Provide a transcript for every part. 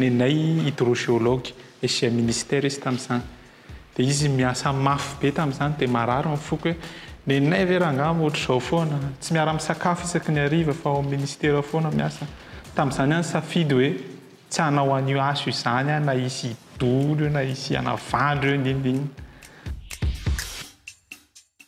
Nenay hydrogeologue et chef ministère izy tamin'izany dia izy miasa mafy be tamin'izany dia marary ny foko hoe nenay ve rangaha moa ohatr'izao foana, tsy miara misakafo isaky ny hariva fa ao ministera foana miasa, tamin'izany aho nisafidy hoe tsy hanao an'io asa io izany aho na hisy hidolo io na hisy hanavandro io n'inon'inona.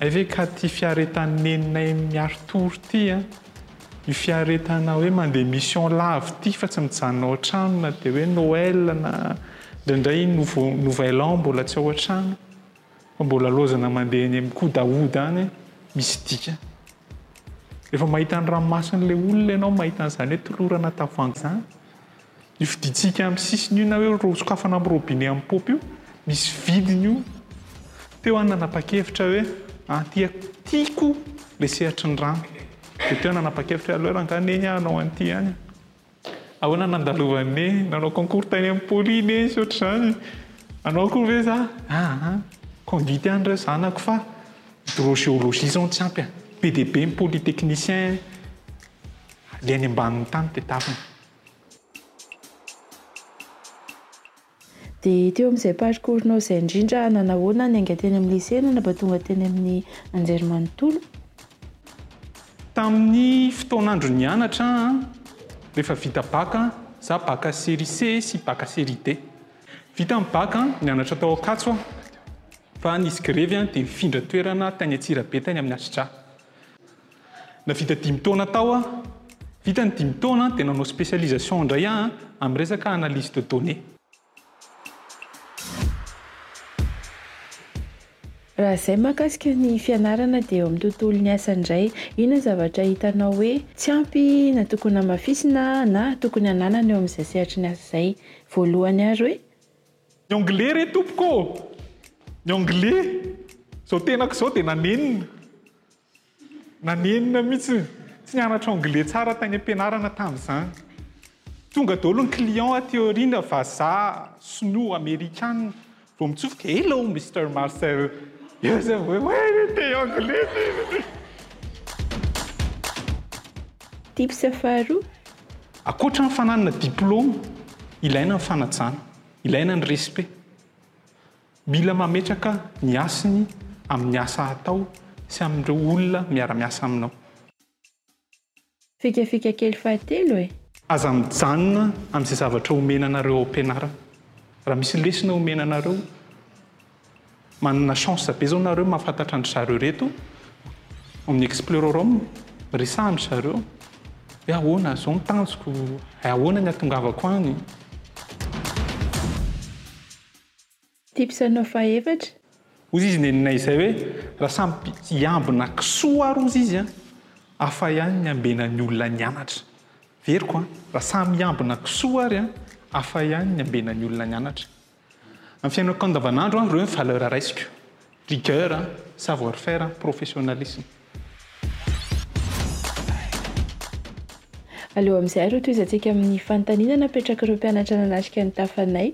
Hay ve ka ty fiaretan'i neninay Miaro tour ty a! Io fiaretana hoe mandeha mission lavo ty fa tsy mijanona ao an-trano na dia hoe Noël na indraindray nouvel an mbola tsy ao an-trano fa mbola laozana mandeha eny amin'ny kodahoda any misy dikany. Rehefa mahita ny ranomasin'ilay olona ianao mahita an'izany hoe tolorana tavoahangy izany Io fidintsika amin'ny sisiny io na hoe ro- sokafana amin'ny robinet amin'ny paompy io, misy vidiny io. Teo aho nanapa-kevitra hoe anty a, tiako le sehatry ny rano. De teo aho nanapa-kevitra hoe aleo raha angaha neny aho hanao anty ihany. Ahoana nandalovan'i neny? Nanao concours tany amin'ny poly neny sy ohatr'izany. Hanao akory ve za? Aa, conduite ihany reo zanako fa hydrogéologie zao no tsy ampy a. Be dia be ny polytechnicien. Le any ambanin'ny tany te tafiny. Dia teo amin'izay parcours-nao izay indrindra, nanahoana niainga teny amin'ny lycée no naba tonga teny amin'ny anjerimanontolo? Tamin'ny fotoan'andro nianatra an, rehefa vita bacc za, bacc série C sy bacc série D. Vita ny bacc, nianatra tao Ankatso aho fa nisy grevy dia nifindra toerana tany Antsirabe tany amin'ny Asidra. Navita dimy taona tao aho. Vita ny dimy taona dia nanao spécialisation indray aho amin'ny resaka analyse de données. Raha izay mahakasika ny fianarana dia eo amin'ny tontolon'ny asa indray, inona ny zavatra hitanao hoe tsy ampy na tokony hamafisina na tokony hananana eo amin'izay sehatry ny asa izay? Voalohany ary hoe. Ny anglais re tompoko ô! Ny anglais! Izao tenako izao dia nanenina. Nanenina mihitsy, tsy nianatra anglais tsara tany am-pianarana tamin'izany. Tonga daholo ny clients aty aoriana, vazaha, sinoa, amerikana. Vao mitsofoka, hello Mister Marcel. Eo izay vao hoe, way le te anglais ty. Tips faharoa. Ankoatra ny fananana diplaoma, ilaina ny fanajana, ilaina ny respect. Mila mametraka ny hasiny amin'ny asa atao sy amin'ireo olona miara-miasa aminao. Fikafika kely fahatelo e! Aza mijanona amin'izay zavatra omena anareo ao am-pianarana. Raha misy lesona omena anareo, manana chance be izao nareo mahafantatra an-dry zareo ireto, amin'ny Explorerum, resahan-dry zareo hoe ahoana, izao ny tanjoko, ahoana ny hatongavako any. Tips anao fahefatra. Hozy izy neninay izay hoe raha samy hiambina kisoa ary hozy izy an! Hafa ihany ny ambena ny olona nianatra. Veriko an! Raha samy hiambina kisoa ary an! Hafa ihany ny ambena ny olona nianatra. Amin'ny fiainako andavanandro an! Ireo ny valeur raisiko. Rigueur an! Savoir faire an! Professionnalisme. Aleo amin'izay ary hotohizantsika amin'ny fanontaniana napetrak'ireo mpianatra nanatrika ny tafanay.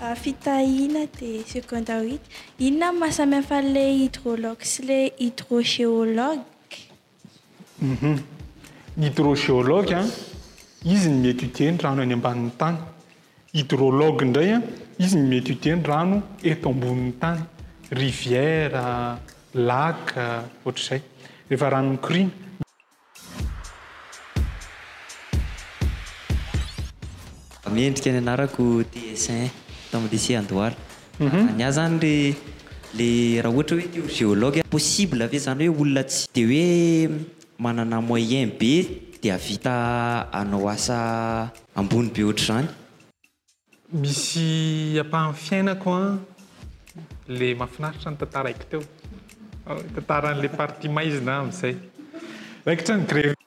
Ah, fitahiana dia secondaire. Inona no mahasamihafa an'ilay hydrologue sy ilay hydrogeologue? Hum hydrogéologue an, izy ny mi-étudier ny rano any ambanin'ny tany. Hydrologue indray an, izy ny mi-étudier ny rano eto ambonin'ny tany, rivière, lac, ohatr'izay. Rehefa rano mikoriana. Mendrika ny anarako TSin, Tambadise Andohalo. Raha ny ahy zany le le raha ohatra hoe te ho géologue possible ve zany hoe olona tsy de hoe manana moyen be de ahavita hanao asa ambony be ohatr'izany? Misy ampahan'ny fiainako an le mahafinaritra ny tantaraiko teo, tantaran'le partie maizina amin'izay. Raikitra ny grevy.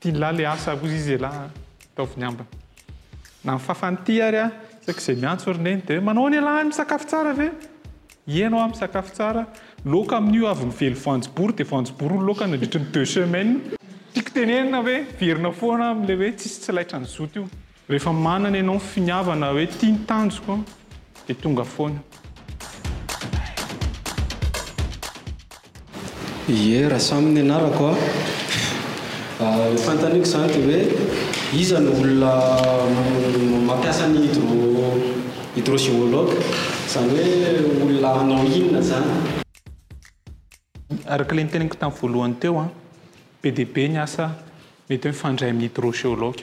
Kitilahy le asa ozy izy elah a! Ataovy ny ambiny. Na ny fafany ity ary a! Saika izay miantso ry neny dia hoe, Manao any elah any misakafo tsara ve? Ieno aho misakafo tsara. Loaka amin'io avy nively voanjobory dia voanjobory no loaka nandritry ny deux semaines. Tiako tenenina hoe, verina foana aminy le hoe tsisy tsy laitran'ny zoto io. Rehefa manana ianao ny finiavana hoe tia ny tanjoko dia tonga foana. Ie, Rasamy ny anarako a. Ny fanontaniako izany dia hoe iza no olona mampiasa ny hydro-hydrogéologue? Izany hoe olona hanao inona izany? Araka ilay niteneniko tamin'ny voalohany teo, be dia be ny asa mety hoe mifandray amin'ny hydrogéologue.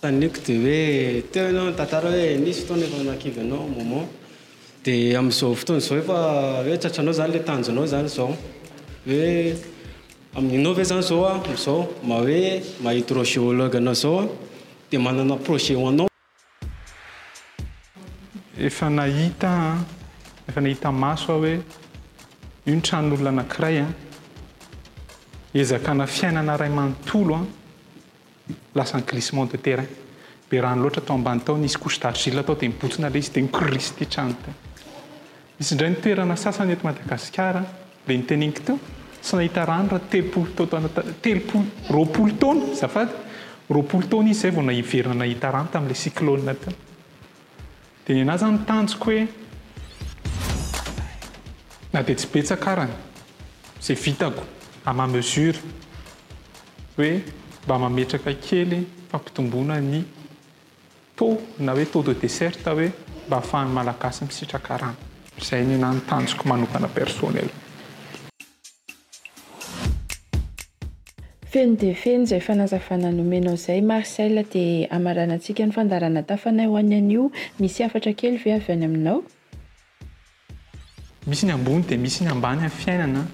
Fanontaniako dia hoe teo ianao nitantara hoe nisy fotoana efa nahakivy anao moment dia amin'izao fotoana izao efa hoe tratranao zany le tanjonao zany zao hoe aminao ve zany zao amin'izao mba hoe maha hydrogeologue anao zao a dia manana projet ho anao efa nahita a efa nahita maso aho hoe io ny tranon'olona anakiray a ezakana fiainana ray manontolo a. Lasa glissement de terrain. Be rano loatra tao ambany tao, nisy couche d'argile tao dia nibontsina ilay izy dia nikorisy ity trano ity. Misy indray ny toerana sasany eto Madagasikara, ilay niteneniko teo, tsy nahita rano raha telopolo tao taona ta-, telopolo, roapolo taona, azafady, roapolo taona izy izay vao na-, hiverina nahita rano tamin'ilay cyclone teo. Dia nenahy zany ny tanjoko hoe na dia tsy betsaka arany izay vitako à ma mesure hoe mba mametraka kely fampitomboana ny taux na hoe taux de desserte hoe mba afahan'ny Malagasy misitraka rano. Izay nenahy ny tanjoko manokana personnel. Feno dia feno izay fanazavana nomenao izay Marcel dia hamaranantsika ny fandaharanatafanay ho an'ny anio, misy hafatra kely ve avy any aminao? Misy ny ambony dia misy ny ambany amin'ny fiainana,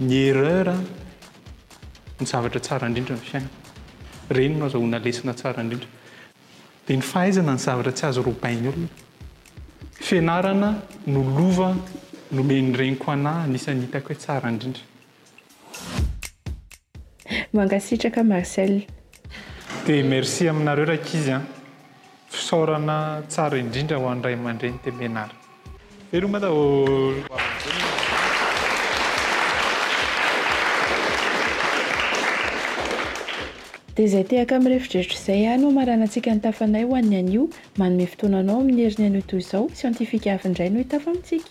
ny erreur no zavatra tsara indrindra amin'ny fiainana, ireny no azahoana lesona tsara indrindra. Dia ny fahaizana ny zavatra tsy azo robain'ny olona. Fianarana no lova nomen'ny reniko anah anisan'ny hitako hoe tsara indrindra. Mankasitraka Marcel. Dia merci aminareo rankizy an! Fisaorana tsara indrindra ho an'ny ray aman-dreny Temenara. Veloma daholo. Dia izay tehaka mirefitreritra izay ihany no hamaranantsika ny tafanay ho an'ny anio. Manome fotoana anao amin'ny herin'ny anio toy izao, siantifika hafa indray no hitafa amintsika.